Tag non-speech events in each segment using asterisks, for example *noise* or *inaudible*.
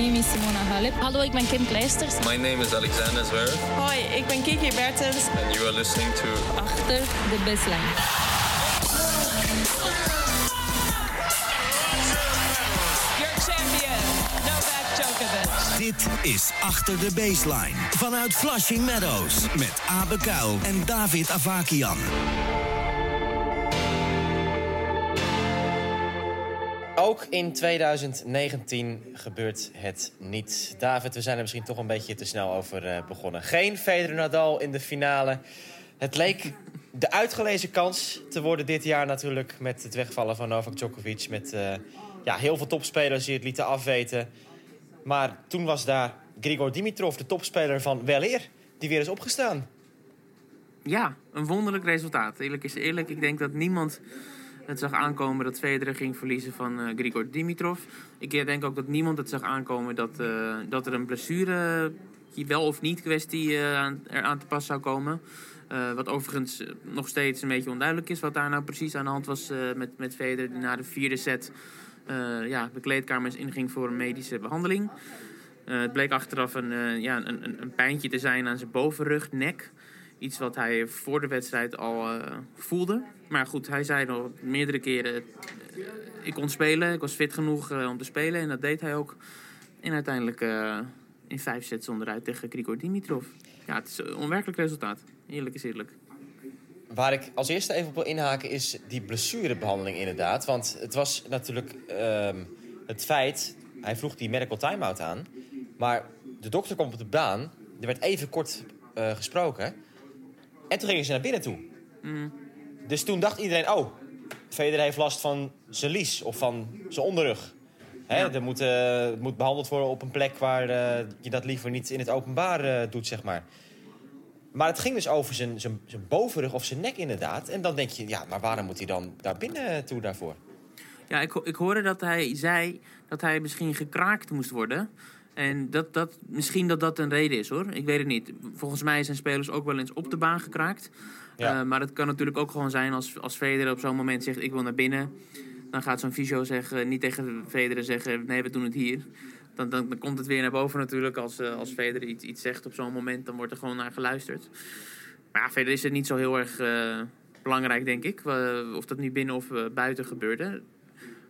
name is Simona Halep. Hallo, ik ben Kim Kleisters. My name is Alexander Zverev. Hoi, ik ben Kiki Bertens. And you are listening to Achter de baseline. Your champion, Novak Djokovic. Dit is Achter de Baseline. Vanuit Flushing Meadows. Met Abe Kuil en David Avakian. Ook in 2019 gebeurt het niet. David, we zijn er misschien toch een beetje te snel over eh, begonnen. Geen Federer Nadal in de finale. Het leek de uitgelezen kans te worden dit jaar natuurlijk... met het wegvallen van Novak Djokovic. Met eh, ja, heel veel topspelers die het lieten afweten. Maar toen was daar Grigor Dimitrov, de topspeler van weleer... die weer is opgestaan. Ja, een wonderlijk resultaat. Eerlijk is eerlijk. Ik denk dat niemand het zag aankomen dat Federer ging verliezen van eh, Grigor Dimitrov. Ik denk ook dat niemand het zag aankomen dat, eh, dat er een blessure, die wel of niet kwestie, eh, aan, er aan te pas zou komen. Eh, wat overigens eh, nog steeds een beetje onduidelijk is wat daar nou precies aan de hand was eh, met, met Federer. Die na de vierde set eh, ja, de kleedkamers inging voor een medische behandeling. Eh, het bleek achteraf een, eh, ja, een, een, pijntje te zijn aan zijn bovenrug, nek. Iets wat hij voor de wedstrijd al eh, voelde. Maar goed, hij zei nog meerdere keren... eh, ik kon spelen, ik was fit genoeg eh, om te spelen. En dat deed hij ook. En uiteindelijk eh, in vijf sets onderuit tegen Grigor Dimitrov. Ja, het is een onwerkelijk resultaat. Eerlijk is eerlijk. Waar ik als eerste even op wil inhaken is die blessurebehandeling inderdaad. Want het was natuurlijk ehm, het feit... Hij vroeg die medical timeout aan. Maar de dokter komt op de baan. Er werd even kort gesproken. En toen gingen ze naar binnen toe. Dus toen dacht iedereen... Oh, Federer heeft last van zijn lies of van zijn onderrug. Hè, er moet, eh, het moet behandeld worden op een plek waar eh, je dat liever niet in het openbaar eh, doet, zeg maar. Maar het ging dus over zijn, zijn, zijn bovenrug of zijn nek inderdaad. En dan denk je, ja, maar waarom moet hij dan daar binnen toe daarvoor? Ja, ik, ik hoorde dat hij zei dat hij misschien gekraakt moest worden. En dat, dat, misschien dat dat een reden is hoor. Ik weet het niet. Volgens mij zijn spelers ook wel eens op de baan gekraakt. Eh, maar het kan natuurlijk ook gewoon zijn als, als Federer op zo'n moment zegt: Ik wil naar binnen. Dan gaat zo'n fysio zeggen, niet tegen Federer zeggen: Nee, we doen het hier. Dan, dan, dan komt het weer naar boven natuurlijk. Als, eh, als Federer iets, iets zegt op zo'n moment, dan wordt er gewoon naar geluisterd. Maar verder is het niet zo heel erg eh, belangrijk, denk ik. of dat nu binnen of buiten gebeurde.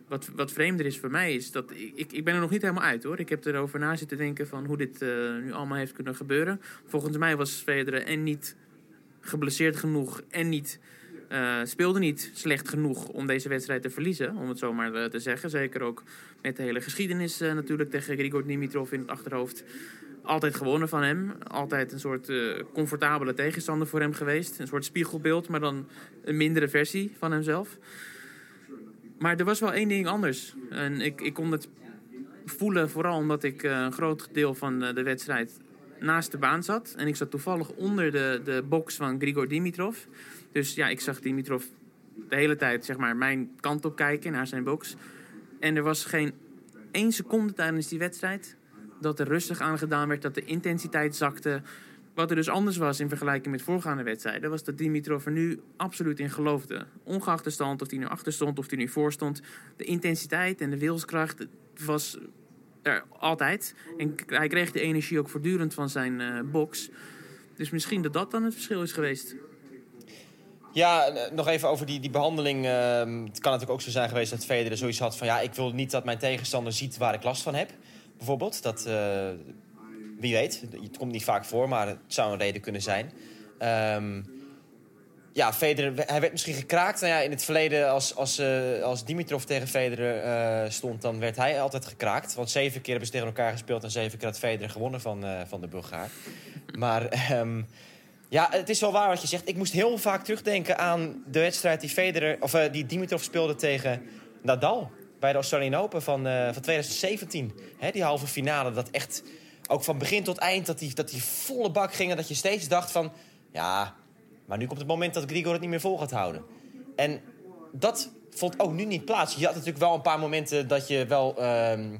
Wat, wat vreemder is voor mij is dat ik, ik, ben er nog niet helemaal uit hoor. Ik heb erover na zitten denken van hoe dit nu allemaal heeft kunnen gebeuren. Volgens mij was Federer en niet geblesseerd genoeg en niet, eh, speelde niet slecht genoeg om deze wedstrijd te verliezen. Om het zo maar eh, te zeggen. Zeker ook met de hele geschiedenis eh, natuurlijk tegen Grigor Dimitrov in het achterhoofd. Altijd gewonnen van hem. Altijd een soort comfortabele tegenstander voor hem geweest. Een soort spiegelbeeld, maar dan een mindere versie van hemzelf. Maar er was wel één ding anders. En ik, ik kon het voelen, vooral omdat ik een groot deel van de wedstrijd naast de baan zat. En ik zat toevallig onder de, de box van Grigor Dimitrov. Dus ja, ik zag Dimitrov de hele tijd zeg maar, mijn kant op kijken, naar zijn box. En er was geen één seconde tijdens die wedstrijd dat er rustig aan gedaan werd, dat de intensiteit zakte. Wat er dus anders was in vergelijking met voorgaande wedstrijden, was dat Dimitrov er nu absoluut in geloofde. Ongeacht de stand, of hij nu achter stond of hij nu voor stond. De intensiteit en de wilskracht was er altijd. En hij kreeg de energie ook voortdurend van zijn eh, box. Dus misschien dat dat dan het verschil is geweest. Ja, eh, nog even over die, die behandeling. ehm, het kan natuurlijk ook zo zijn geweest dat Federer zoiets had van... ja, ik wil niet dat mijn tegenstander ziet waar ik last van heb. Bijvoorbeeld, dat... eh, wie weet, het komt niet vaak voor, maar het zou een reden kunnen zijn. Ehm, ja, Federer, hij werd misschien gekraakt. Nou ja, in het verleden, als, als, eh, als Dimitrov tegen Federer eh, stond... dan werd hij altijd gekraakt. Want zeven keer hebben ze tegen elkaar gespeeld... en zeven keer had Federer gewonnen van, eh, van de Bulgaar. Maar... ehm, ja, het is wel waar wat je zegt. Ik moest heel vaak terugdenken aan de wedstrijd die Federer, of die Dimitrov speelde tegen Nadal bij de Australian Open van, van 2017. Hè, die halve finale, dat echt ook van begin tot eind dat die, dat die volle bak ging en dat je steeds dacht van, ja, maar nu komt het moment dat Grigor het niet meer vol gaat houden. En dat vond ook nu niet plaats. Je had natuurlijk wel een paar momenten dat je wel ehm,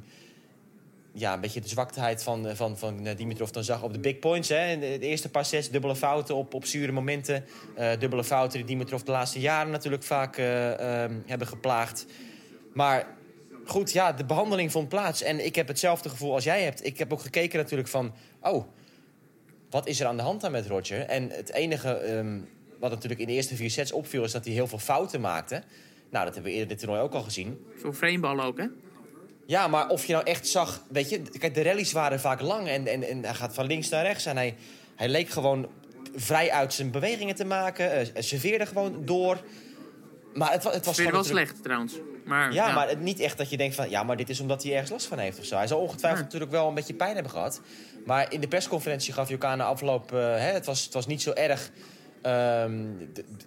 ja, een beetje de zwakteheid van, van, van eh, Dimitrov dan zag op de big points. Hè. De, eerste paar sets, dubbele fouten op, op zure momenten. Eh, dubbele fouten die Dimitrov de laatste jaren natuurlijk vaak eh, ehm, hebben geplaagd. Maar goed, ja, de behandeling vond plaats. En ik heb hetzelfde gevoel als jij hebt. Ik heb ook gekeken natuurlijk van... Oh, wat is er aan de hand dan met Roger? En het enige ehm, wat natuurlijk in de eerste vier sets opviel... is dat hij heel veel fouten maakte. Nou, dat hebben we eerder dit toernooi ook al gezien. Veel frameballen ook, hè? Ja, maar of je nou echt zag... Weet je, kijk, de rallies waren vaak lang. En, en, en hij gaat van links naar rechts. En hij, hij leek gewoon vrij uit zijn bewegingen te maken. Hij serveerde gewoon door. Maar het, het was wel natuurlijk- slecht, trouwens. Maar, Ja, maar het, niet echt dat je denkt van... ja, maar dit is omdat hij ergens last van heeft of zo. Hij zal ongetwijfeld Ja. natuurlijk wel een beetje pijn hebben gehad. Maar in de persconferentie gaf Jokana na afloop... eh, hè, het, was, het was niet zo erg ehm,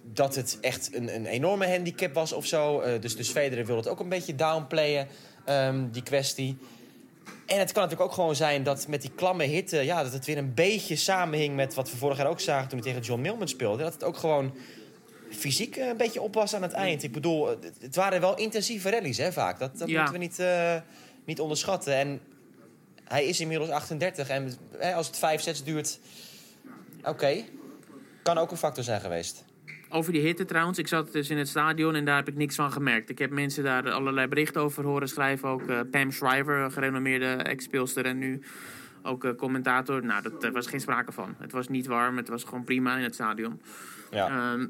dat het echt een, een enorme handicap was of zo. Eh, dus, dus Federer wil het ook een beetje downplayen, ehm, die kwestie. En het kan natuurlijk ook gewoon zijn dat met die klamme hitte... Ja, dat het weer een beetje samenhing met wat we vorig jaar ook zagen... toen hij tegen John Millman speelde. Dat het ook gewoon fysiek eh, een beetje op was aan het eind. Ik bedoel, het, waren wel intensieve rallies, hè, vaak. Dat, dat Ja. moeten we niet, eh, niet onderschatten. En hij is inmiddels 38 en hè, als het vijf sets duurt... Oké, kan ook een factor zijn geweest. Over die hitte trouwens, ik zat dus in het stadion en daar heb ik niks van gemerkt. Ik heb mensen daar allerlei berichten over horen schrijven. Ook eh, Pam Shriver, gerenommeerde ex-speelster en nu ook commentator. Nou, dat, daar was geen sprake van. Het was niet warm, het was gewoon prima in het stadion. Ja. Ehm, eh,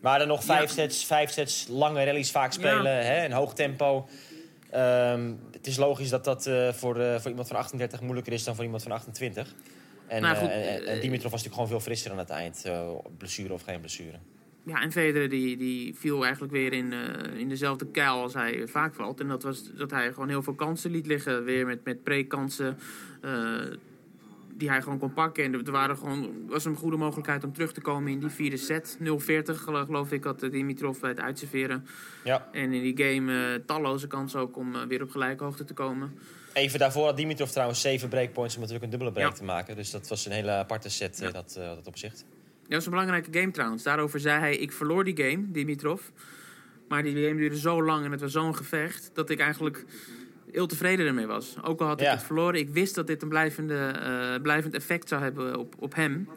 Maar dan nog vijf, Ja. sets, vijf sets lange rallies vaak spelen, hè, in hoog tempo. Ehm, het is logisch dat dat eh, voor, eh, voor iemand van 38 moeilijker is dan voor iemand van 28. En, Nou, goed, eh, en, en eh, Dimitrov was natuurlijk gewoon veel frisser aan het eind. eh, blessure of geen blessure. ja, en Federer die, die viel eigenlijk weer in, eh, in dezelfde kuil als hij vaak valt. En dat was dat hij gewoon heel veel kansen liet liggen. Weer met, met pre-kansen eh, die hij gewoon kon pakken. En er waren gewoon, was een goede mogelijkheid om terug te komen in die vierde set. 0-40 gelo- geloof ik had Dimitrov bij het uitserveren. Ja. En in die game eh, talloze kansen ook om eh, weer op gelijke hoogte te komen. Even daarvoor had Dimitrov trouwens zeven breakpoints om natuurlijk een dubbele break Ja. te maken. Dus dat was een hele aparte set, eh, dat, eh, dat opzicht. Dat was een belangrijke game trouwens. Daarover zei hij, ik verloor die game, Dimitrov. Maar die game duurde zo lang en het was zo'n gevecht... dat ik eigenlijk heel tevreden ermee was. Ook al had Ja. ik het verloren, ik wist dat dit een blijvende, eh, blijvend effect zou hebben op, op hem.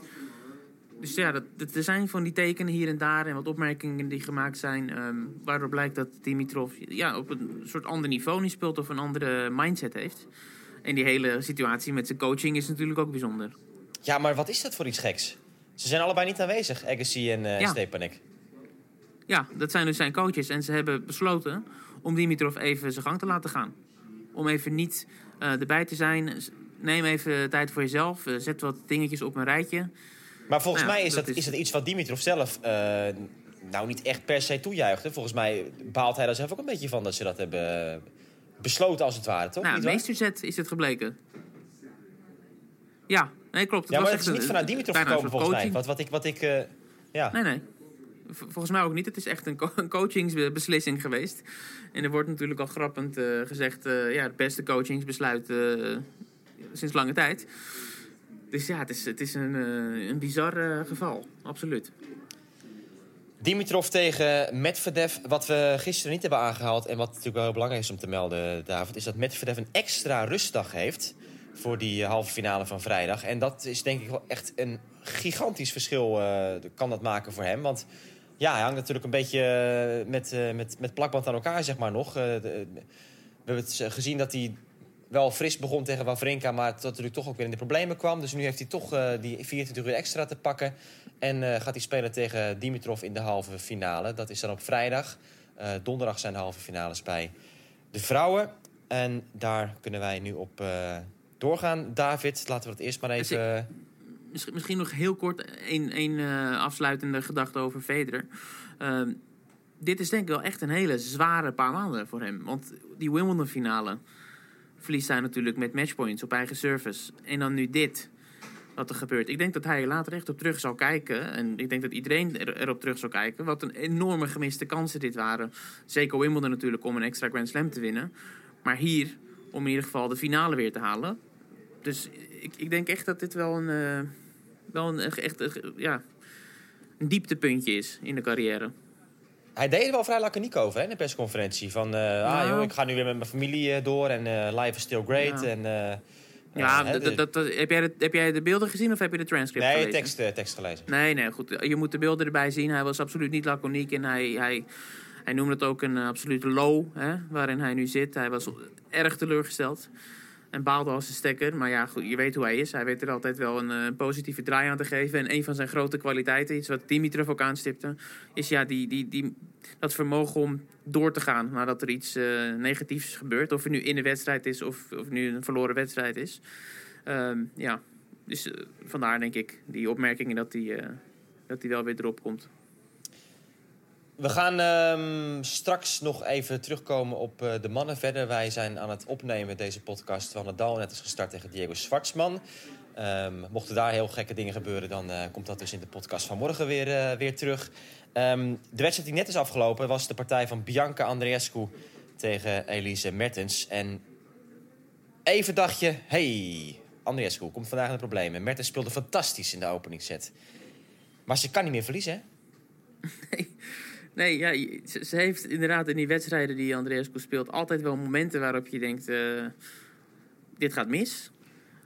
Dus ja, dat, dat, er zijn van die tekenen hier en daar... en wat opmerkingen die gemaakt zijn... ehm, waardoor blijkt dat Dimitrov ja, op een soort ander niveau niet speelt... of een andere mindset heeft. En die hele situatie met zijn coaching is natuurlijk ook bijzonder. Ja, maar wat is dat voor iets geks? Ze zijn allebei niet aanwezig, Agassi en eh Ja. Stepanek. Ja, dat zijn dus zijn coaches. En ze hebben besloten om Dimitrov even zijn gang te laten gaan. Om even niet eh, erbij te zijn. Neem even tijd voor jezelf. Eh, zet wat dingetjes op een rijtje. Maar volgens Nou mij is dat dat, is- is dat iets wat Dimitrov zelf eh, nou niet echt per se toejuichte. Volgens mij baalt hij daar zelf ook een beetje van dat ze dat hebben besloten als het ware, toch? nou, meesterzet is het gebleken. Ja, nee, klopt. Het Ja, maar was het is niet vanuit Dimitrov gekomen volgens mij. Wat, wat ik... Wat ik ja. Nee, nee. Volgens mij ook niet. Het is echt een, een coachingsbeslissing geweest. En er wordt natuurlijk al grappend eh, gezegd... eh, ja, het beste coachingsbesluit eh, sinds lange tijd. Dus ja, het is, het is een, een bizar geval. Absoluut. Dimitrov tegen Medvedev. Wat we gisteren niet hebben aangehaald... en wat natuurlijk wel heel belangrijk is om te melden, David... is dat Medvedev een extra rustdag heeft... voor die halve finale van vrijdag. En dat is denk ik wel echt een gigantisch verschil... kan dat maken voor hem. Want ja, hij hangt natuurlijk een beetje eh, met, eh, met, met plakband aan elkaar, zeg maar nog. Eh, we hebben het gezien dat hij wel fris begon tegen Wawrinka... maar dat natuurlijk toch ook weer in de problemen kwam. Dus nu heeft hij toch die 24 uur extra te pakken... En gaat hij spelen tegen Dimitrov in de halve finale. Dat is dan op vrijdag. Donderdag zijn de halve finales bij de vrouwen. En daar kunnen wij nu op doorgaan. David, laten we het eerst maar Dus even... Misschien, nog heel kort een, een eh, afsluitende gedachte over Federer. Ehm, dit is denk ik wel echt een hele zware paar maanden voor hem. Want die Wimbledon finale verliest hij natuurlijk met matchpoints op eigen service. En dan nu dit, wat er gebeurt. Ik denk dat hij er later echt op terug zal kijken. En ik denk dat iedereen er, erop terug zal kijken. Wat een enorme gemiste kansen dit waren. Zeker Wimbledon natuurlijk om een extra Grand Slam te winnen. Maar hier om in ieder geval de finale weer te halen. Dus ik, ik denk echt dat dit wel een, eh, wel een echt, ja, een dieptepuntje is in de carrière. Hij deed er wel vrij laconiek over hè, in de persconferentie. Van, eh, ah joh, ik ga nu weer met mijn familie eh, door. En eh, life is still great. Ja. En, Ja, hè, dat, dat, dat- heb, jij de, heb jij de beelden gezien of heb je de transcript nee, gelezen? tekst, eh, tekst gelezen. Nee, nee, goed. Je moet de beelden erbij zien. Hij was absoluut niet laconiek en hij, hij, Hij noemde het ook een absolute low hè, waarin hij nu zit. Hij was erg teleurgesteld en baalde als een stekker. Maar ja, goed, je weet hoe hij is. Hij weet er altijd wel een eh, positieve draai aan te geven. En een van zijn grote kwaliteiten, iets wat Dimitrov ook aanstipte, is ja, die, die, die, dat vermogen om door te gaan nadat er iets eh, negatiefs gebeurt. Of het nu in de wedstrijd is of, of nu een verloren wedstrijd is. Ehm, ja, dus eh, vandaar denk ik die opmerkingen dat hij dat wel weer erop komt. We gaan ehm, straks nog even terugkomen op eh, de mannen verder. Wij zijn aan het opnemen deze podcast. Van Nadal net is gestart tegen Diego Schwartzman. Ehm, mochten daar heel gekke dingen gebeuren, dan eh, komt dat dus in de podcast van morgen weer, eh, weer terug. Ehm, de wedstrijd die net is afgelopen was de partij van Bianca Andreescu tegen Elise Mertens. En even dacht je, hey, Andreescu komt vandaag in de problemen. Mertens speelde fantastisch in de openingsset. Maar ze kan niet meer verliezen, hè? *laughs* Nee, ja, je- ze, heeft inderdaad in die wedstrijden die Andreescu speelt... altijd wel momenten waarop je denkt... eh, dit gaat mis.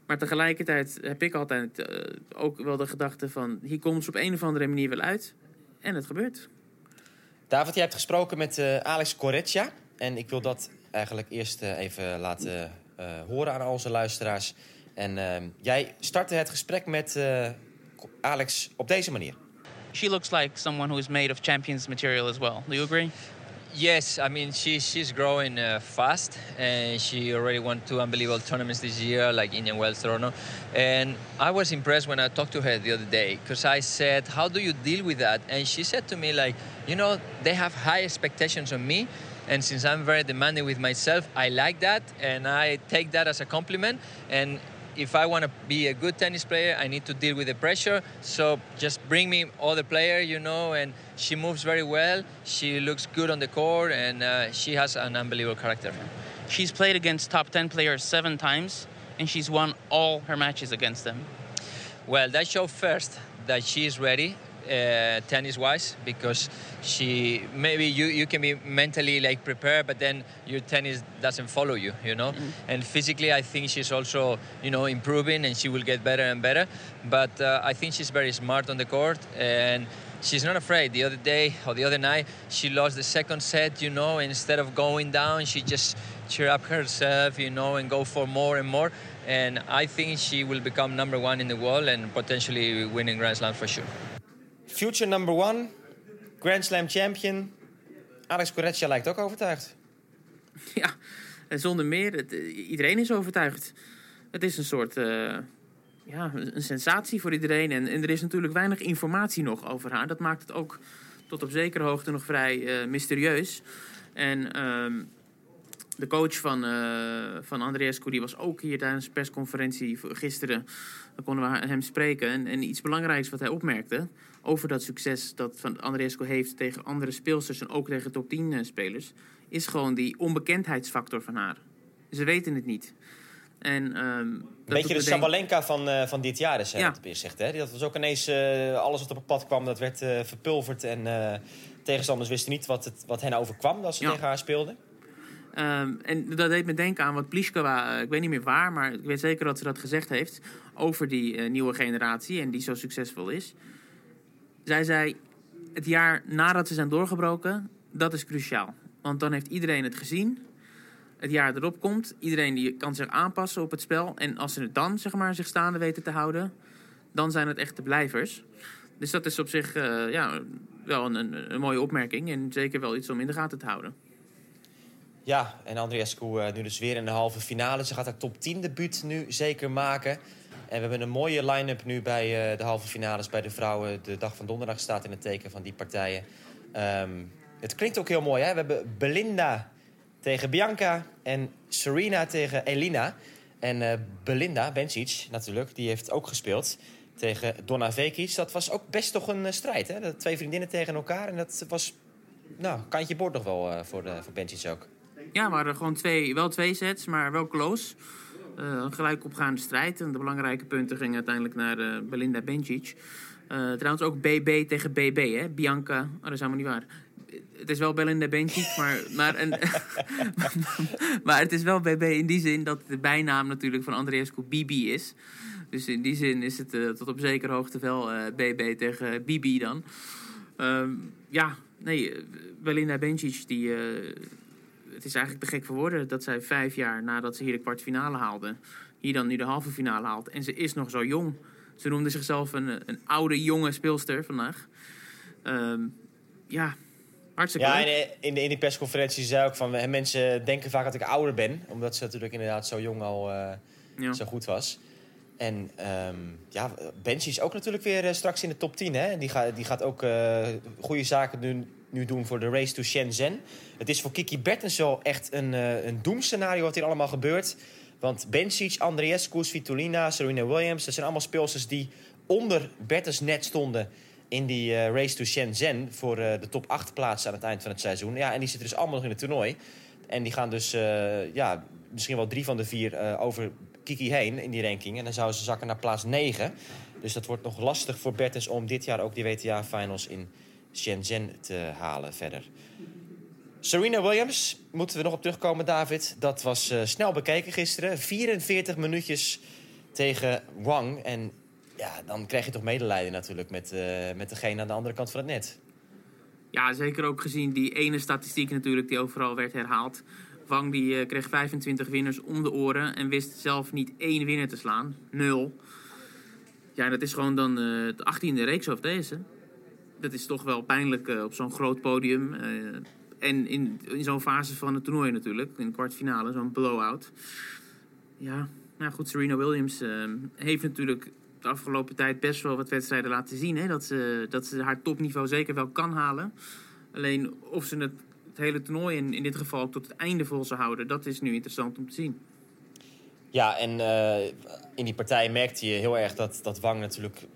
Maar tegelijkertijd heb ik altijd eh, ook wel de gedachte van... hier komt ze op een of andere manier wel uit. En het gebeurt. David, jij hebt gesproken met eh, Alex Correccia. En ik wil dat eigenlijk eerst even laten horen aan onze luisteraars. En jij startte het gesprek met Alex op deze manier. She looks like someone who is made of champions material as well. Do you agree? Yes, I mean she's she's growing uh, fast, and she already won two unbelievable tournaments this year, like Indian Wells, Toronto. And I was impressed when I talked to her the other day because I said, "How do you deal with that?" And she said to me, like, you know, they have high expectations on me, and since I'm very demanding with myself, I like that, and I take that as a compliment. And if I want to be a good tennis player, I need to deal with the pressure. So just bring me other player, you know. And she moves very well. She looks good on the court, and uh, she has an unbelievable character. She's played against top 10 players seven times, and she's won all her matches against them. Well, that shows first that she is ready, uh, tennis-wise, because she maybe you you can be mentally like prepared, but then your tennis doesn't follow you, you know. And physically, I think she's also you know improving, and she will get better and better. But uh, I think she's very smart on the court, and she's not afraid. The other day or the other night, she lost the second set, you know. Instead of going down, she just cheer up herself, you know, and go for more and more. And I think she will become number one in the world and potentially winning Grand Slam for sure. Future number one, Grand Slam champion. Alex Correccia lijkt ook overtuigd. *laughs* Ja, zonder meer. Iedereen is overtuigd. Het is een soort... eh, ja, een sensatie voor iedereen. En, en er is natuurlijk weinig informatie nog over haar. Dat maakt het ook tot op zekere hoogte nog vrij eh, mysterieus. En ehm, de coach van, eh van Andreescu die was ook hier tijdens de persconferentie gisteren. Dan konden we hem spreken. En, en iets belangrijks wat hij opmerkte over dat succes dat van Andreescu heeft tegen andere speelsters en ook tegen top 10 eh, spelers, is gewoon die onbekendheidsfactor van haar. Ze weten het niet. En, ehm, Beetje de me denken- Sabalenka van, eh, van dit jaar is, hè, Ja. wat Piers zegt. Hè? Dat was ook ineens eh, alles wat op het pad kwam, dat werd eh, verpulverd. En tegenstanders wisten niet wat, het, wat hen overkwam als ze Ja. tegen haar speelden. Ehm, en dat deed me denken aan wat Pliskova, ik weet niet meer waar, maar ik weet zeker dat ze dat gezegd heeft over die nieuwe generatie en die zo succesvol is. Zij zei, het jaar nadat ze zijn doorgebroken, dat is cruciaal. Want dan heeft iedereen het gezien. Het jaar erop komt, iedereen die kan zich aanpassen op het spel. En als ze het dan, zeg maar, zich staande weten te houden, dan zijn het echt de blijvers. Dus dat is op zich eh, ja, wel een, een, mooie opmerking en zeker wel iets om in de gaten te houden. Ja, en Andreescu eh, nu dus weer in de halve finale. Ze gaat haar top 10 debuut nu zeker maken. En we hebben een mooie line-up nu bij eh, de halve finales bij de vrouwen. De dag van donderdag staat in het teken van die partijen. Ehm, het klinkt ook heel mooi, hè? We hebben Belinda tegen Bianca en Serena tegen Elina. En eh, Belinda Bencic natuurlijk, die heeft ook gespeeld tegen Donna Vekic. Dat was ook best toch een eh, strijd, hè? Twee vriendinnen tegen elkaar. En dat was, nou, kantje bord nog wel voor, de, voor Bencic ook. Ja, maar gewoon twee, wel twee sets, maar wel close. Eh, een gelijk opgaande strijd. En de belangrijke punten gingen uiteindelijk naar eh, Belinda Bencic. Eh, trouwens ook BB tegen BB, hè? Bianca. Oh, dat is helemaal niet waar. Het is wel Belinda Bencic, maar, maar, een, *laughs* maar het is wel BB in die zin dat de bijnaam natuurlijk van Andreescu Bibi is. Dus in die zin is het eh, tot op zekere hoogte wel eh, BB tegen Bibi dan. Ehm, ja, nee, eh, Belinda Bencic, die, eh, het is eigenlijk te gek voor woorden dat zij vijf jaar nadat ze hier de kwartfinale haalde, hier dan nu de halve finale haalt. En ze is nog zo jong. Ze noemde zichzelf een, een oude, jonge speelster vandaag. Ehm, ja, hartstikke Ja, leuk. in de, in die persconferentie zei ook van... mensen denken vaak dat ik ouder ben. Omdat ze natuurlijk inderdaad zo jong al eh, Ja. zo goed was. En ehm ja, Benji is ook natuurlijk weer eh, straks in de top 10. Hè? Die, gaat die gaat ook eh, goede zaken nu, nu doen voor de race to Shenzhen. Het is voor Kiki Bertens wel echt een, eh, een doemscenario wat hier allemaal gebeurt. Want Bencic, Andreescu, Svitolina, Serena Williams... dat zijn allemaal speelsters die onder Bertens net stonden... in die eh, race to Shenzhen voor eh, de top 8 plaats aan het eind van het seizoen. Ja, en die zitten dus allemaal nog in het toernooi. En die gaan dus ja, misschien wel drie van de vier over Kiki heen in die ranking. En dan zouden ze zakken naar plaats 9. Dus dat wordt nog lastig voor Bertens om dit jaar ook die WTA-finals in Shenzhen te halen verder. Serena Williams, moeten we nog op terugkomen, David. Dat was eh, snel bekeken gisteren. 44 minuutjes tegen Wang. En ja, dan krijg je toch medelijden natuurlijk met, eh, met degene aan de andere kant van het net. Ja, zeker ook gezien die ene statistiek natuurlijk die overal werd herhaald. Wang die eh, kreeg 25 winners om de oren en wist zelf niet één winnaar te slaan. Nul. Ja, dat is gewoon dan de 18e reeks of deze. Dat is toch wel pijnlijk eh, op zo'n groot podium. eh, en in, in zo'n fase van het toernooi natuurlijk. In de kwartfinale, zo'n blowout. Ja, nou goed, Serena Williams eh, heeft natuurlijk de afgelopen tijd best wel wat wedstrijden laten zien. Hè? Dat, ze, dat ze haar topniveau zeker wel kan halen. Alleen of ze het, het hele toernooi in, in dit geval tot het einde vol zou houden, dat is nu interessant om te zien. Ja, en in die partij merkte je heel erg dat, dat Wang natuurlijk...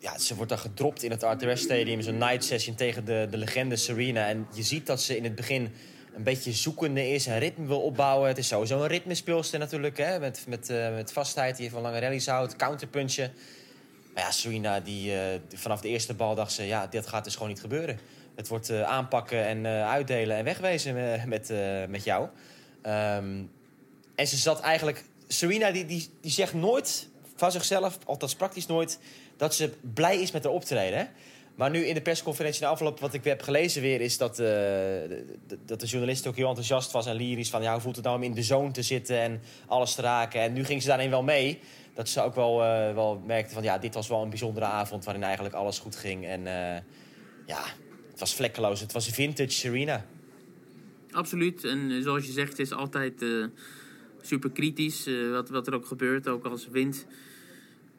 Ja, ze wordt dan gedropt in het RTS Stadium. Zo'n night session tegen de, de legende Serena. En je ziet dat ze in het begin een beetje zoekende is. Een ritme wil opbouwen. Het is sowieso een ritmespeelster natuurlijk. Hè? Met, met, eh, met vastheid die van lange rallies houdt. Counterpunchen. Maar ja, Serena, die, eh, vanaf de eerste bal dacht ze... Ja, dit gaat dus gewoon niet gebeuren. Het wordt eh, aanpakken en uitdelen en wegwezen met, met jou. Ehm, en ze zat eigenlijk... Serena die, die, die zegt nooit van zichzelf, althans praktisch nooit... dat ze blij is met haar optreden. Maar nu in de persconferentie na afloop, wat ik heb gelezen weer... is dat, eh, dat de journalist ook heel enthousiast was en lyrisch... van ja, hoe voelt het nou om in de zone te zitten en alles te raken. En nu ging ze daarin wel mee. Dat ze ook wel, eh, wel merkte van ja, dit was wel een bijzondere avond... waarin eigenlijk alles goed ging. En eh, ja, het was vlekkeloos. Het was vintage Serena. Absoluut. En zoals je zegt, het is altijd super kritisch. wat, wat er ook gebeurt, ook als wint.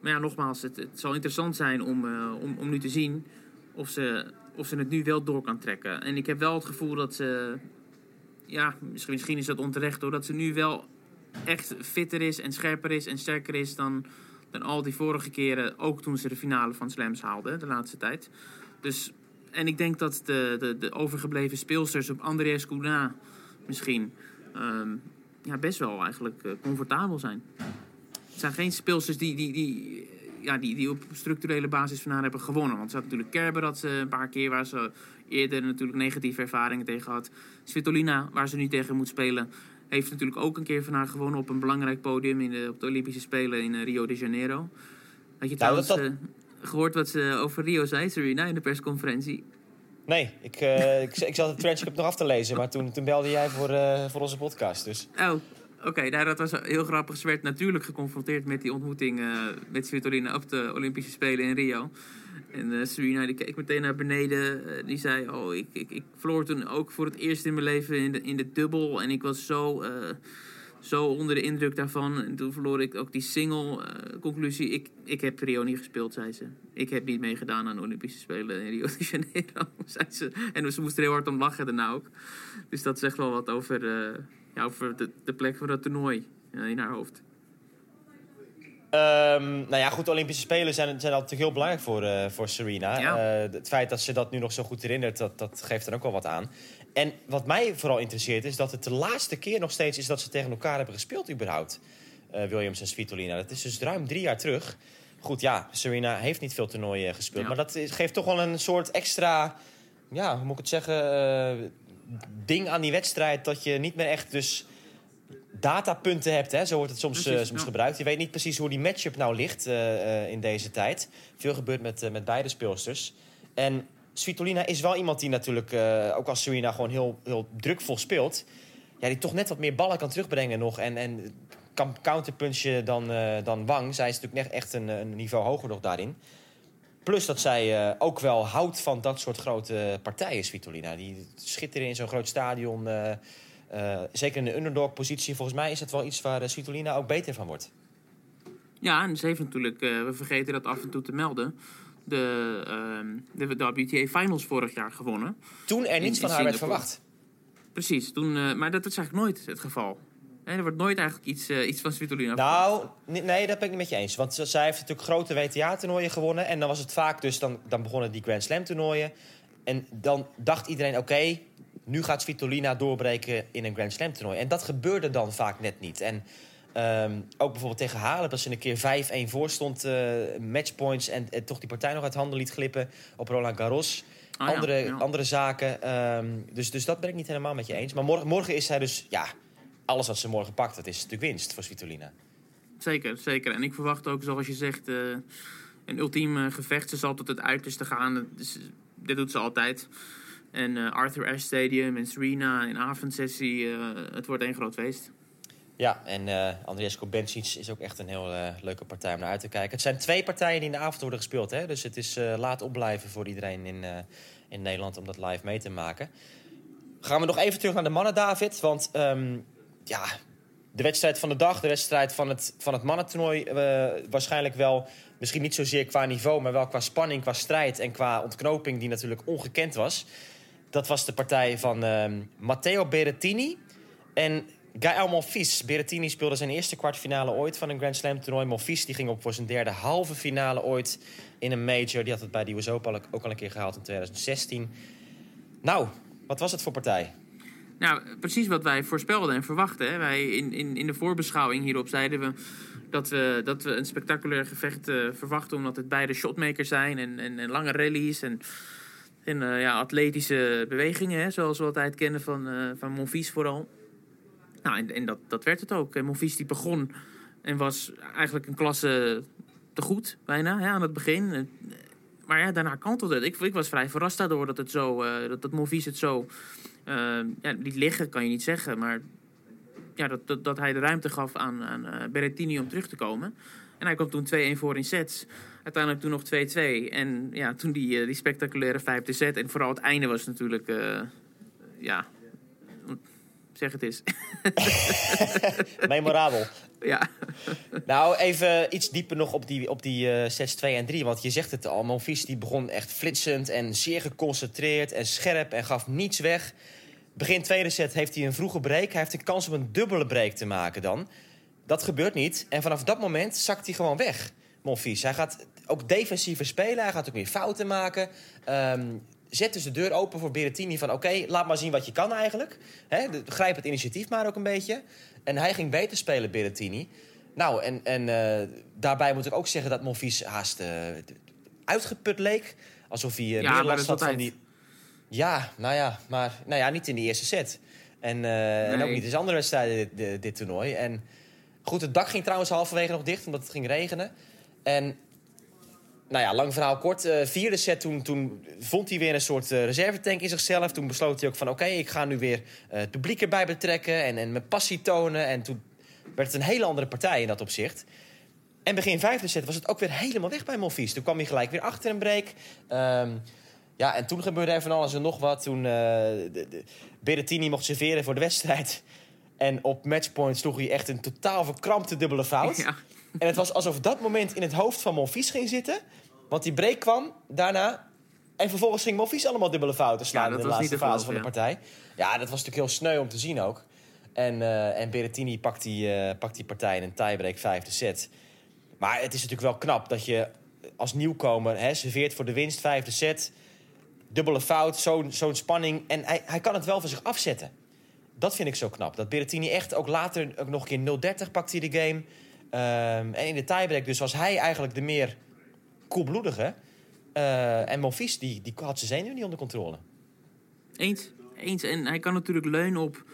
Maar ja, nogmaals, het, het zal interessant zijn om, eh, om, om nu te zien of ze, of ze het nu wel door kan trekken. En ik heb wel het gevoel dat ze. Ja, misschien, misschien is dat onterecht hoor. Dat ze nu wel echt fitter is en scherper is en sterker is dan, dan al die vorige keren. Ook toen ze de finale van Slams haalde de laatste tijd. Dus, en ik denk dat de, de, de overgebleven speelsters op Andreas Kouna misschien ehm, ja, best wel eigenlijk eh, comfortabel zijn. Het zijn geen speelsters die, die, die, ja, die, die op structurele basis van haar hebben gewonnen. Want ze had natuurlijk Kerber dat ze een paar keer waar ze eerder natuurlijk negatieve ervaringen tegen had. Svitolina, waar ze nu tegen moet spelen, heeft natuurlijk ook een keer van haar gewonnen op een belangrijk podium in de, op de Olympische Spelen in eh, Rio de Janeiro. Had je trouwens dat- eh, gehoord wat ze over Rio zei, Serena, in de persconferentie? Nee, ik, eh, ik, ik zat het transcript nog af te lezen, maar toen, toen belde jij voor, eh, voor onze podcast. Dus Oh, oké. nou, dat was heel grappig. Ze werd natuurlijk geconfronteerd met die ontmoeting eh, met Svitolina op de Olympische Spelen in Rio. En Serena die keek meteen naar beneden. Eh, die zei, oh, ik, ik, ik verloor toen ook voor het eerst in mijn leven in de, in de dubbel. En ik was zo, zo onder de indruk daarvan. En toen verloor ik ook die single. conclusie, ik, ik heb Rio niet gespeeld, zei ze. Ik heb niet meegedaan aan de Olympische Spelen in Rio de Janeiro, *laughs* zei ze. En ze moest er heel hard om lachen daarna ook. Dus dat zegt wel wat over, ja, over de, de plek van dat toernooi eh, in haar hoofd. Ehm, nou ja, goed, de Olympische Spelen zijn, zijn altijd heel belangrijk voor, eh, voor Serena. Ja. Eh, het feit dat ze dat nu nog zo goed herinnert, dat, dat geeft er ook wel wat aan. En wat mij vooral interesseert is dat het de laatste keer nog steeds is dat ze tegen elkaar hebben gespeeld überhaupt. Eh, Williams en Svitolina. Dat is dus ruim drie jaar terug. Goed, ja, Serena heeft niet veel toernooien gespeeld. Ja. Maar dat geeft toch wel een soort extra, ja, hoe moet ik het zeggen, eh, ding aan die wedstrijd. Dat je niet meer echt dus datapunten hebt. Hè? Zo wordt het soms, Precies, eh, soms ja. gebruikt. Je weet niet precies hoe die matchup nou ligt eh, eh, in deze tijd. Veel gebeurt met, met beide speelsters. En Svitolina is wel iemand die natuurlijk, ook als Serena gewoon heel, heel drukvol speelt... Ja, die toch net wat meer ballen kan terugbrengen nog. En, en kan counterpunchen dan, dan Wang. Zij is natuurlijk net echt een, een niveau hoger nog daarin. Plus dat zij eh, ook wel houdt van dat soort grote partijen, Svitolina. Die schitteren in zo'n groot stadion. eh, eh, zeker in de underdog-positie. Volgens mij is het wel iets waar Svitolina ook beter van wordt. Ja, en ze heeft natuurlijk, we vergeten dat af en toe te melden, de, ehm, de WTA Finals vorig jaar gewonnen. Toen er niets in van haar werd verwacht. Precies, toen, maar dat is eigenlijk nooit het geval. Er wordt nooit eigenlijk iets, eh, iets van Svitolina Nou, nee, dat ben ik niet met je eens. Want zij heeft natuurlijk grote WTA-toernooien gewonnen. En dan was het vaak dus, dan, dan begonnen die Grand Slam-toernooien. En dan dacht iedereen, oké, nu gaat Svitolina doorbreken in een Grand Slam-toernooi. En dat gebeurde dan vaak net niet. En ehm, ook bijvoorbeeld tegen Halep, als ze een keer 5-1 voor stond, eh, matchpoints... En, en toch die partij nog uit handen liet glippen op Roland Garros... Ah, andere, ja. andere zaken. ehm, dus, dus dat ben ik niet helemaal met je eens. Maar morgen, morgen is zij dus, ja, alles wat ze morgen pakt, dat is natuurlijk winst voor Svitolina. Zeker, zeker. En ik verwacht ook, zoals je zegt, eh, een ultiem gevecht. Ze zal tot het uiterste gaan. Dit doet ze altijd. En eh, Arthur Ashe Stadium en Serena in avondsessie. eh, het wordt één groot feest. Ja, en Andriesco Bencic is ook echt een heel leuke partij om naar uit te kijken. Het zijn twee partijen die in de avond worden gespeeld. Hè? Dus het is laat opblijven voor iedereen in, in Nederland om dat live mee te maken. Gaan we nog even terug naar de mannen, David. Want ehm, ja, de wedstrijd van de dag, de wedstrijd van het, van het mannentoernooi... eh, waarschijnlijk wel, misschien niet zozeer qua niveau... maar wel qua spanning, qua strijd en qua ontknoping... die natuurlijk ongekend was. Dat was de partij van ehm, Matteo Berrettini en Gaël Monfils. Berrettini speelde zijn eerste kwartfinale ooit van een Grand Slam toernooi. Monfils die ging op voor zijn derde halve finale ooit in een major. Die had het bij de US ook al een keer gehaald in 2016. Nou, wat was het voor partij? Nou, precies wat wij voorspelden en verwachten. Wij in, in, in de voorbeschouwing hierop zeiden we dat we, dat we een spectaculair gevecht eh, verwachten... omdat het beide shotmakers zijn en, lange rallies... en, eh, ja, atletische bewegingen, hè, zoals we altijd kennen van, eh van vooral. Nou, en, dat, dat werd het ook. En die begon en was eigenlijk een klasse te goed, bijna, hè, aan het begin. Maar ja, daarna kantelde het. Ik, ik was vrij verrast daardoor dat, het zo, dat, dat Monfils het zo ja, liet liggen, kan je niet zeggen. Maar ja, dat, dat, dat hij de ruimte gaf aan, aan eh, Berrettini om terug te komen. En hij kwam toen 2-1 voor in sets. Uiteindelijk toen nog 2-2. En ja, toen die, eh, die spectaculaire vijfde set. En vooral het einde was natuurlijk... eh, ja, zeg het eens. *laughs* *laughs* Memorabel. Ja. Nou, even iets dieper nog op die, op die eh, sets 2 en 3. Want je zegt het al, Monfils die begon echt flitsend en zeer geconcentreerd en scherp en gaf niets weg. Begin tweede set heeft hij een vroege break. Hij heeft de kans om een dubbele break te maken dan. Dat gebeurt niet. En vanaf dat moment zakt hij gewoon weg, Monfils. Hij gaat ook defensiever spelen. Hij gaat ook meer fouten maken. Ehm, zet dus de deur open voor Berrettini van... oké, laat maar zien wat je kan eigenlijk. Hè, de- grijp het initiatief maar ook een beetje. En hij ging beter spelen, Berrettini. Nou, en, en eh, daarbij moet ik ook zeggen dat Monfils haast eh, uitgeput leek. Alsof hij eh, Ja, meer had is van die... Ja, nou ja, maar nou ja, niet in de eerste set. En, en ook niet in de andere wedstrijden dit, dit, dit toernooi. En goed, het dak ging trouwens halverwege nog dicht, omdat het ging regenen. En nou ja, lang verhaal kort. eh, vierde set, toen, toen vond hij weer een soort eh, reservetank in zichzelf. Toen besloot hij ook van, oké, ik ga nu weer eh, het publiek erbij betrekken... En, en mijn passie tonen. En toen werd het een hele andere partij in dat opzicht. En begin vijfde set was het ook weer helemaal weg bij Monfils. Toen kwam hij gelijk weer achter een break. Ehm, ja, en toen gebeurde er van alles en nog wat. Toen de, de, Berrettini mocht serveren voor de wedstrijd. En op matchpoint sloeg hij echt een totaal verkrampte dubbele fout. Ja. En het was alsof dat moment in het hoofd van Monfils ging zitten. Want die break kwam daarna. En vervolgens ging Monfils allemaal dubbele fouten slaan Ja, in de laatste te fase van de partij. Ja, dat was natuurlijk heel sneu om te zien ook. En, eh, en Berrettini pakt die, eh, pakt die partij in een tiebreak vijfde set. Maar het is natuurlijk wel knap dat je als nieuwkomer hè, serveert voor de winst vijfde set. Dubbele fout, zo'n zo'n spanning. En hij, hij kan het wel van zich afzetten. Dat vind ik zo knap. Dat Berrettini echt ook later ook nog een keer 0-30 pakt hij de game. Ehm, en in de tiebreak dus was hij eigenlijk de meer koelbloedige. Eh, en Monfils die, die had zijn zenuwen niet onder controle. Eens. Eens. En hij kan natuurlijk leunen op,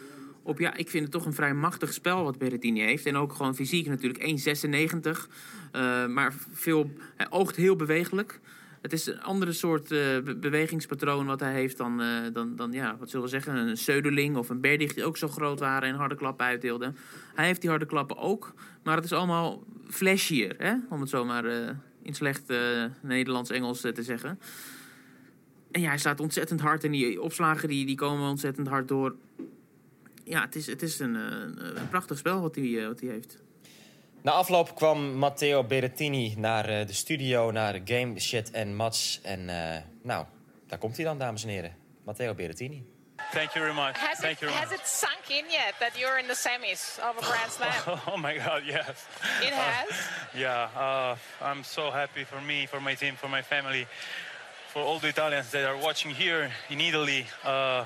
op... Ja, ik vind het toch een vrij machtig spel wat Berrettini heeft. En ook gewoon fysiek natuurlijk 1,96. Eh, maar veel, hij oogt heel bewegelijk. Het is een andere soort eh, be- bewegingspatroon wat hij heeft dan, eh, dan, dan ja, wat zullen we zeggen, een Söderling of een Berdych die ook zo groot waren en harde klappen uitdeelden. Hij heeft die harde klappen ook, maar het is allemaal flashier, hè? om het zomaar in slecht eh, Nederlands-Engels eh, te zeggen. En ja, hij staat ontzettend hard en die opslagen die, die komen ontzettend hard door. Ja, het is, het is een, eh, een prachtig spel wat hij, wat hij heeft. Na afloop kwam Matteo Berrettini naar de studio, naar Game Shit en Mats. En nou, daar komt hij dan, dames en heren. Matteo Berrettini. Thank you very much. Has, Thank it, you very has much. it sunk in yet that you're in the semis of a Grand Slam? *laughs* Oh my God, yes. It has? Yeah, uh, I'm so happy for me, for my team, for my family, for all the Italians that are watching here in Italy. Uh,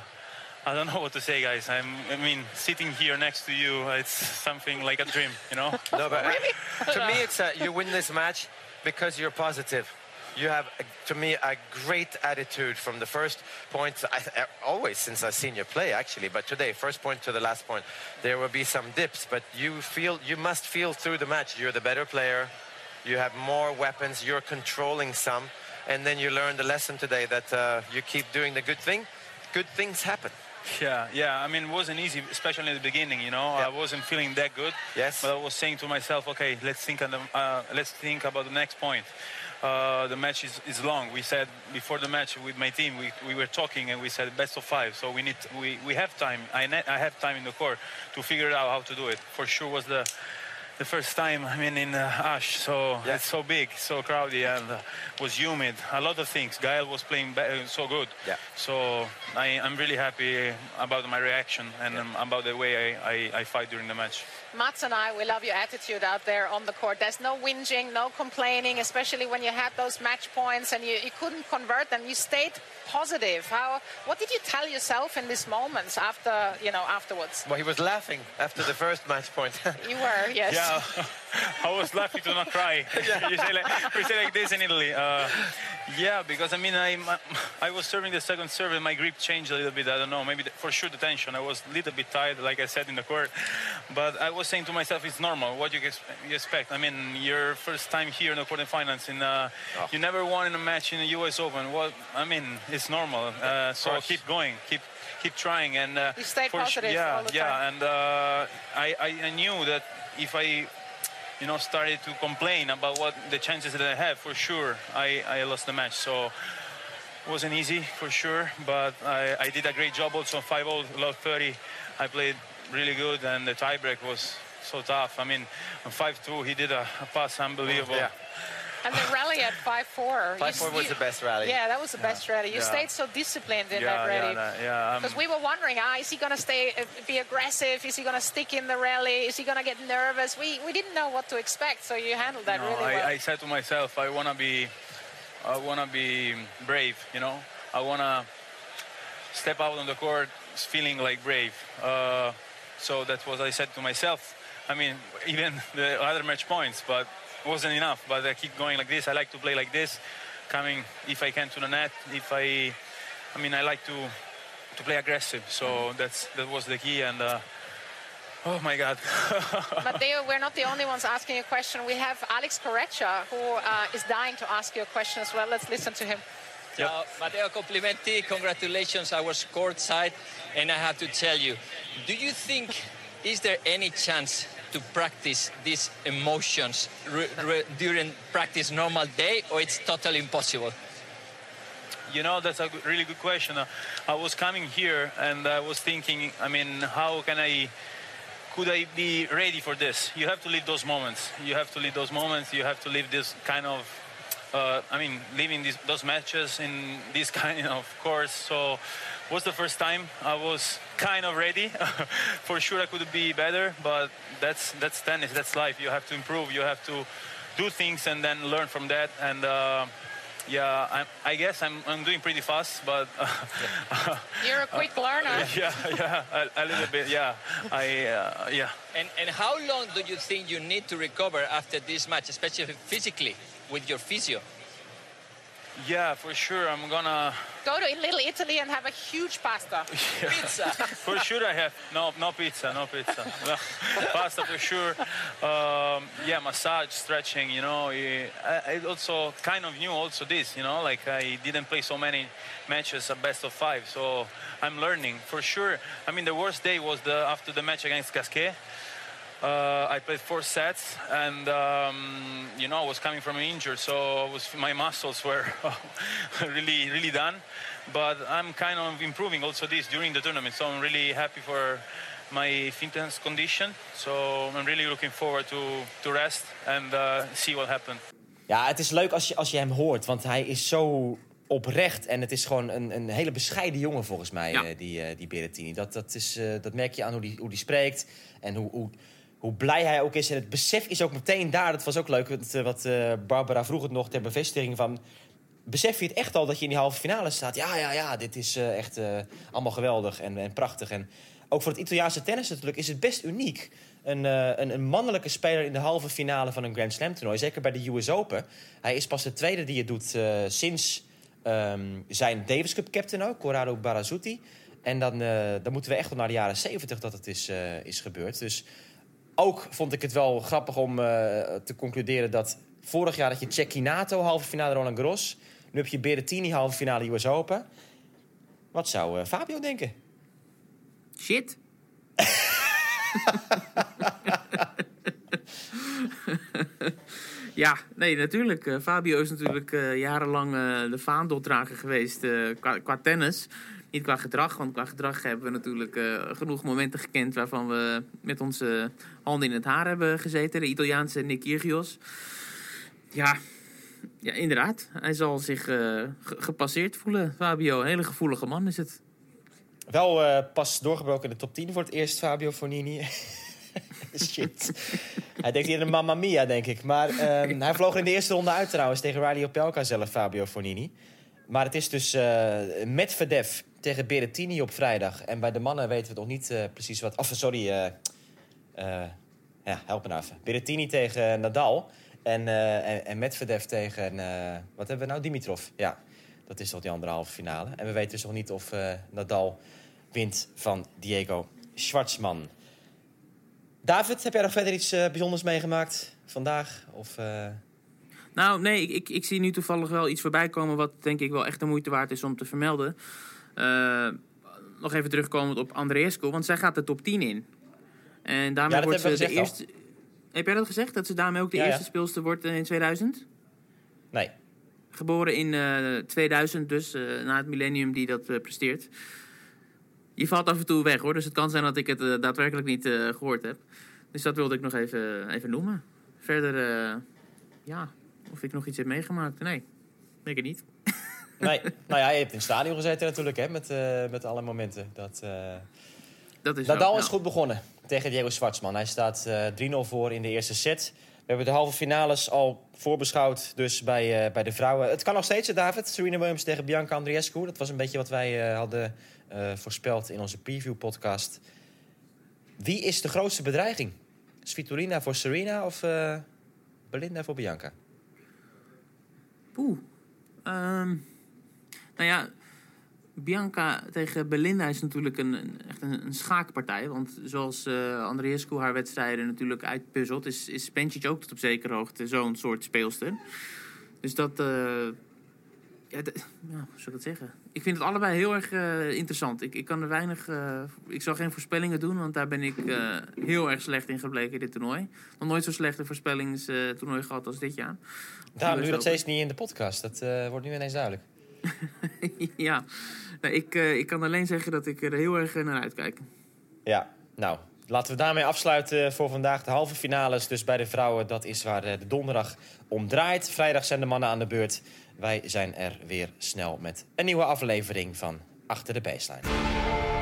I don't know what to say, guys. I'm, I mean, sitting here next to you, it's something like a dream, you know? *laughs* No, but uh, to me, it's uh, you win this match because you're positive. You have, to me, a great attitude from the first point. I, always since I've seen you play, actually, but today, first point to the last point, there will be some dips, but you feel, you must feel through the match. You're the better player. You have more weapons. You're controlling some, and then you learn the lesson today that uh, you keep doing the good thing. Good things happen. Yeah, yeah. I mean, it wasn't easy, especially in the beginning. You know, I wasn't feeling that good. Yes. But I was saying to myself, okay, let's think. On the, uh, let's think about the next point. Uh, the match is, is long. We said before the match with my team, we, we were talking and we said best of five. So we need we, we have time. I ne- I have time in the court to figure out how to do it. For sure was the the first time. I mean in uh, Ash, so it's so big, so crowded, and uh, was humid. A lot of things. Gael was playing ba- uh, so good. Yeah. So I, I'm really happy about my reaction and um, about the way I, I, I fight during the match. Mats and I, we love your attitude out there on the court. There's no whinging, no complaining, especially when you had those match points and you, you couldn't convert them. You stayed positive. How? What did you tell yourself in these moments after, you know, afterwards? Well, he was laughing after the first match point. *laughs* You were, yes. Yeah, *laughs* I was lucky to not cry. *laughs* you say like, we say like this in Italy. Uh, yeah, because I mean, I I was serving the second serve and my grip changed a little bit. I don't know, maybe the, for sure the tension. I was a little bit tired, like I said in the court. But I was saying to myself, it's normal. What you, you expect? I mean, your first time here in the quarterfinals, in uh, you never won in a match in the U.S. Open. What I mean, it's normal. Uh, so keep going, keep keep trying, and uh, You stayed for su- positive yeah, all the yeah, time. and uh, I, I I knew that if I you know, started to complain about what the chances that I have, for sure, I, I lost the match. So it wasn't easy, for sure, but I, I did a great job also on 5 love 30. I played really good, and the tiebreak was so tough. I mean, 5 2, he did a, a pass unbelievable. Yeah. And the rally at 5-4. you 5-4 was you- the best rally. Yeah, that was the best rally. You Yeah. stayed so disciplined in Yeah, that yeah, rally. yeah, um, Because we were wondering, ah, is he going to stay, uh, be aggressive? Is he going to stick in the rally? Is he going to get nervous? We, we didn't know what to expect, so you handled that No, really I, well. I said to myself, I wanna be, I wanna be brave. You know, I wanna step out on the court feeling like brave. Uh, so that's what I said to myself. I mean, *laughs* even the other match points, but wasn't enough. But I keep going like this. I like to play like this, coming if I can to the net. If I, I mean, I like to to play aggressive. So that's that was the key. And uh, oh my God. *laughs* Matteo, we're not the only ones asking a question. We have Alex Correccia, who uh, is dying to ask you a question as well. Let's listen to him. Ciao, Matteo Complimenti. Congratulations. I was courtside, and I have to tell you, do you think is there any chance to practice these emotions during practice normal day, or it's totally impossible? You know, that's a really good question. Uh, I was coming here and I was thinking, I mean, how can I, could I be ready for this? You have to live those moments. You have to live those moments. You have to live this kind of, uh, I mean, living these, those matches in this *laughs* kind of course. So, was the first time I was kind of ready. *laughs* for sure, I could be better, but that's that's tennis. That's life. You have to improve. You have to do things and then learn from that. And uh, yeah, I'm, I guess I'm, I'm doing pretty fast, but *laughs* You're a quick learner. yeah, yeah, a, a little bit. Yeah, I uh, yeah. And, and how long do you think you need to recover after this match, especially physically with your physio? Yeah, for sure. I'm gonna. Go to Little Italy and have a huge pasta. *laughs* Pizza. *laughs* for sure, I have. No, no pizza, no pizza. *laughs* No. Pasta for sure. Um, yeah, massage, stretching. You know, I, I also kind of knew also this. You know, like I didn't play so many matches at best of five, so I'm learning for sure. I mean, the worst day was the after the match against Gasquet. Uh, I played four sets, and um, you know I was coming from an injury, so was, my muscles were *laughs* really, really done. But I'm kind of improving also this during the tournament, so I'm really happy for my fitness condition. So I'm really looking forward to to rest and uh, see what happens. Ja, het is leuk als je, als je hem hoort, want hij is zo oprecht. En het is gewoon een, een hele bescheiden jongen volgens mij, Ja. eh, die, eh, die Berrettini. Dat, dat, is, eh, dat merk je aan hoe die, hoe die spreekt en hoe, hoe, hoe blij hij ook is. En het besef is ook meteen daar. Dat was ook leuk, eh, wat eh, Barbara vroeg het nog ter bevestiging van... Besef je het echt al dat je in die halve finale staat? Ja, ja, ja, dit is eh, echt allemaal geweldig en, en prachtig. En ook voor het Italiaanse tennis natuurlijk is het best uniek. Een, een, een mannelijke speler in de halve finale van een Grand Slam toernooi. Zeker bij de US Open. Hij is pas de tweede die het doet sinds ehm, zijn Davis Cup captain ook, Corrado Barazzuti. En dan, dan moeten we echt wel naar de jaren 70 dat het is, is gebeurd. Dus ook vond ik het wel grappig om eh, te concluderen dat vorig jaar had je Cecchinato halve finale Roland Garros. Nu heb je Berrettini halve finale US Open. Wat zou eh, Fabio denken? Shit. *laughs* ja, nee, natuurlijk. Eh, Fabio is natuurlijk jarenlang de vaandeldrager geweest qua, qua tennis. Niet qua gedrag, want qua gedrag hebben we natuurlijk eh, genoeg momenten gekend... waarvan we met onze handen in het haar hebben gezeten. De Italiaanse Nick Kyrgios. Ja, ja, inderdaad. Hij zal zich eh, ge- gepasseerd voelen, Fabio. Een hele gevoelige man is het. Wel eh, pas doorgebroken in de top 10 voor het eerst, Fabio Fornini. *laughs* Shit. hij denkt hier de Mamma Mia, denk ik. Maar ehm, *laughs* hij vloog in de eerste ronde uit trouwens tegen Riley Opelka zelf, Fabio Fornini. Maar het is dus eh Medvedev tegen Berrettini op vrijdag. En bij de mannen weten we nog niet eh, precies wat... Of, sorry, eh, eh, ja, help me nou even. Berrettini tegen Nadal. En, en, en Medvedev tegen... wat hebben we nou? Dimitrov. Ja, dat is toch die andere halve finale. En we weten dus nog niet of Nadal wint van Diego Schwartzman. David, heb jij nog verder iets bijzonders meegemaakt vandaag? Of, Nou, nee, ik, ik, ik zie nu toevallig wel iets voorbij komen... wat denk ik wel echt de moeite waard is om te vermelden. Eh, nog even terugkomend op Andreescu, want zij gaat de top 10 in. En daarmee Ja, wordt ze de eerste... Heb jij dat gezegd? Dat ze daarmee ook de Ja, eerste speelster wordt eh, in 2000? Nee. Geboren in eh 2000, dus eh, na het millennium die dat presteert. Je valt af en toe weg hoor, dus het kan zijn dat ik het daadwerkelijk niet eh, gehoord heb. Dus dat wilde ik nog even, even noemen. Verder, ja, of ik nog iets heb meegemaakt? Nee, denk ik niet. *laughs* nee. nou ja, je hebt in het stadion gezeten natuurlijk, hè, met, eh, met alle momenten. Dat, eh, Dat is Nadal is goed begonnen tegen Diego Schwartzman. Hij staat eh 3-0 voor in de eerste set. We hebben de halve finales al voorbeschouwd, dus bij, eh, bij de vrouwen. Het kan nog steeds, hè, David. Serena Williams tegen Bianca Andreescu. Dat was een beetje wat wij eh, hadden eh, voorspeld in onze preview-podcast. Wie is de grootste bedreiging? Svitolina voor Serena of eh, Belinda voor Bianca? Poeh. Ehm, nou ja, Bianca tegen Belinda is natuurlijk een, een- echt een, een schaakpartij. Want zoals eh Andreescu haar wedstrijden natuurlijk uitpuzzelt... is, is Bencic ook tot op zekere hoogte zo'n soort speelster. Dus dat... eh, ja, hoe zou ik dat zeggen? Ik vind het allebei heel erg eh, interessant. Ik, ik kan er weinig... ik zal geen voorspellingen doen, want daar ben ik heel erg slecht in gebleken in dit toernooi. Nog nooit zo slecht een voorspellingstoernooi gehad als dit jaar. Daarom je dat steeds niet in de podcast. Dat wordt nu ineens duidelijk. *laughs* ja, nou, ik, eh, ik kan alleen zeggen dat ik er heel erg naar uitkijk. Ja, nou, laten we daarmee afsluiten voor vandaag. De halve finales dus bij de vrouwen. Dat is waar eh, de donderdag om draait. Vrijdag zijn de mannen aan de beurt. Wij zijn er weer snel met een nieuwe aflevering van Achter de Baseline.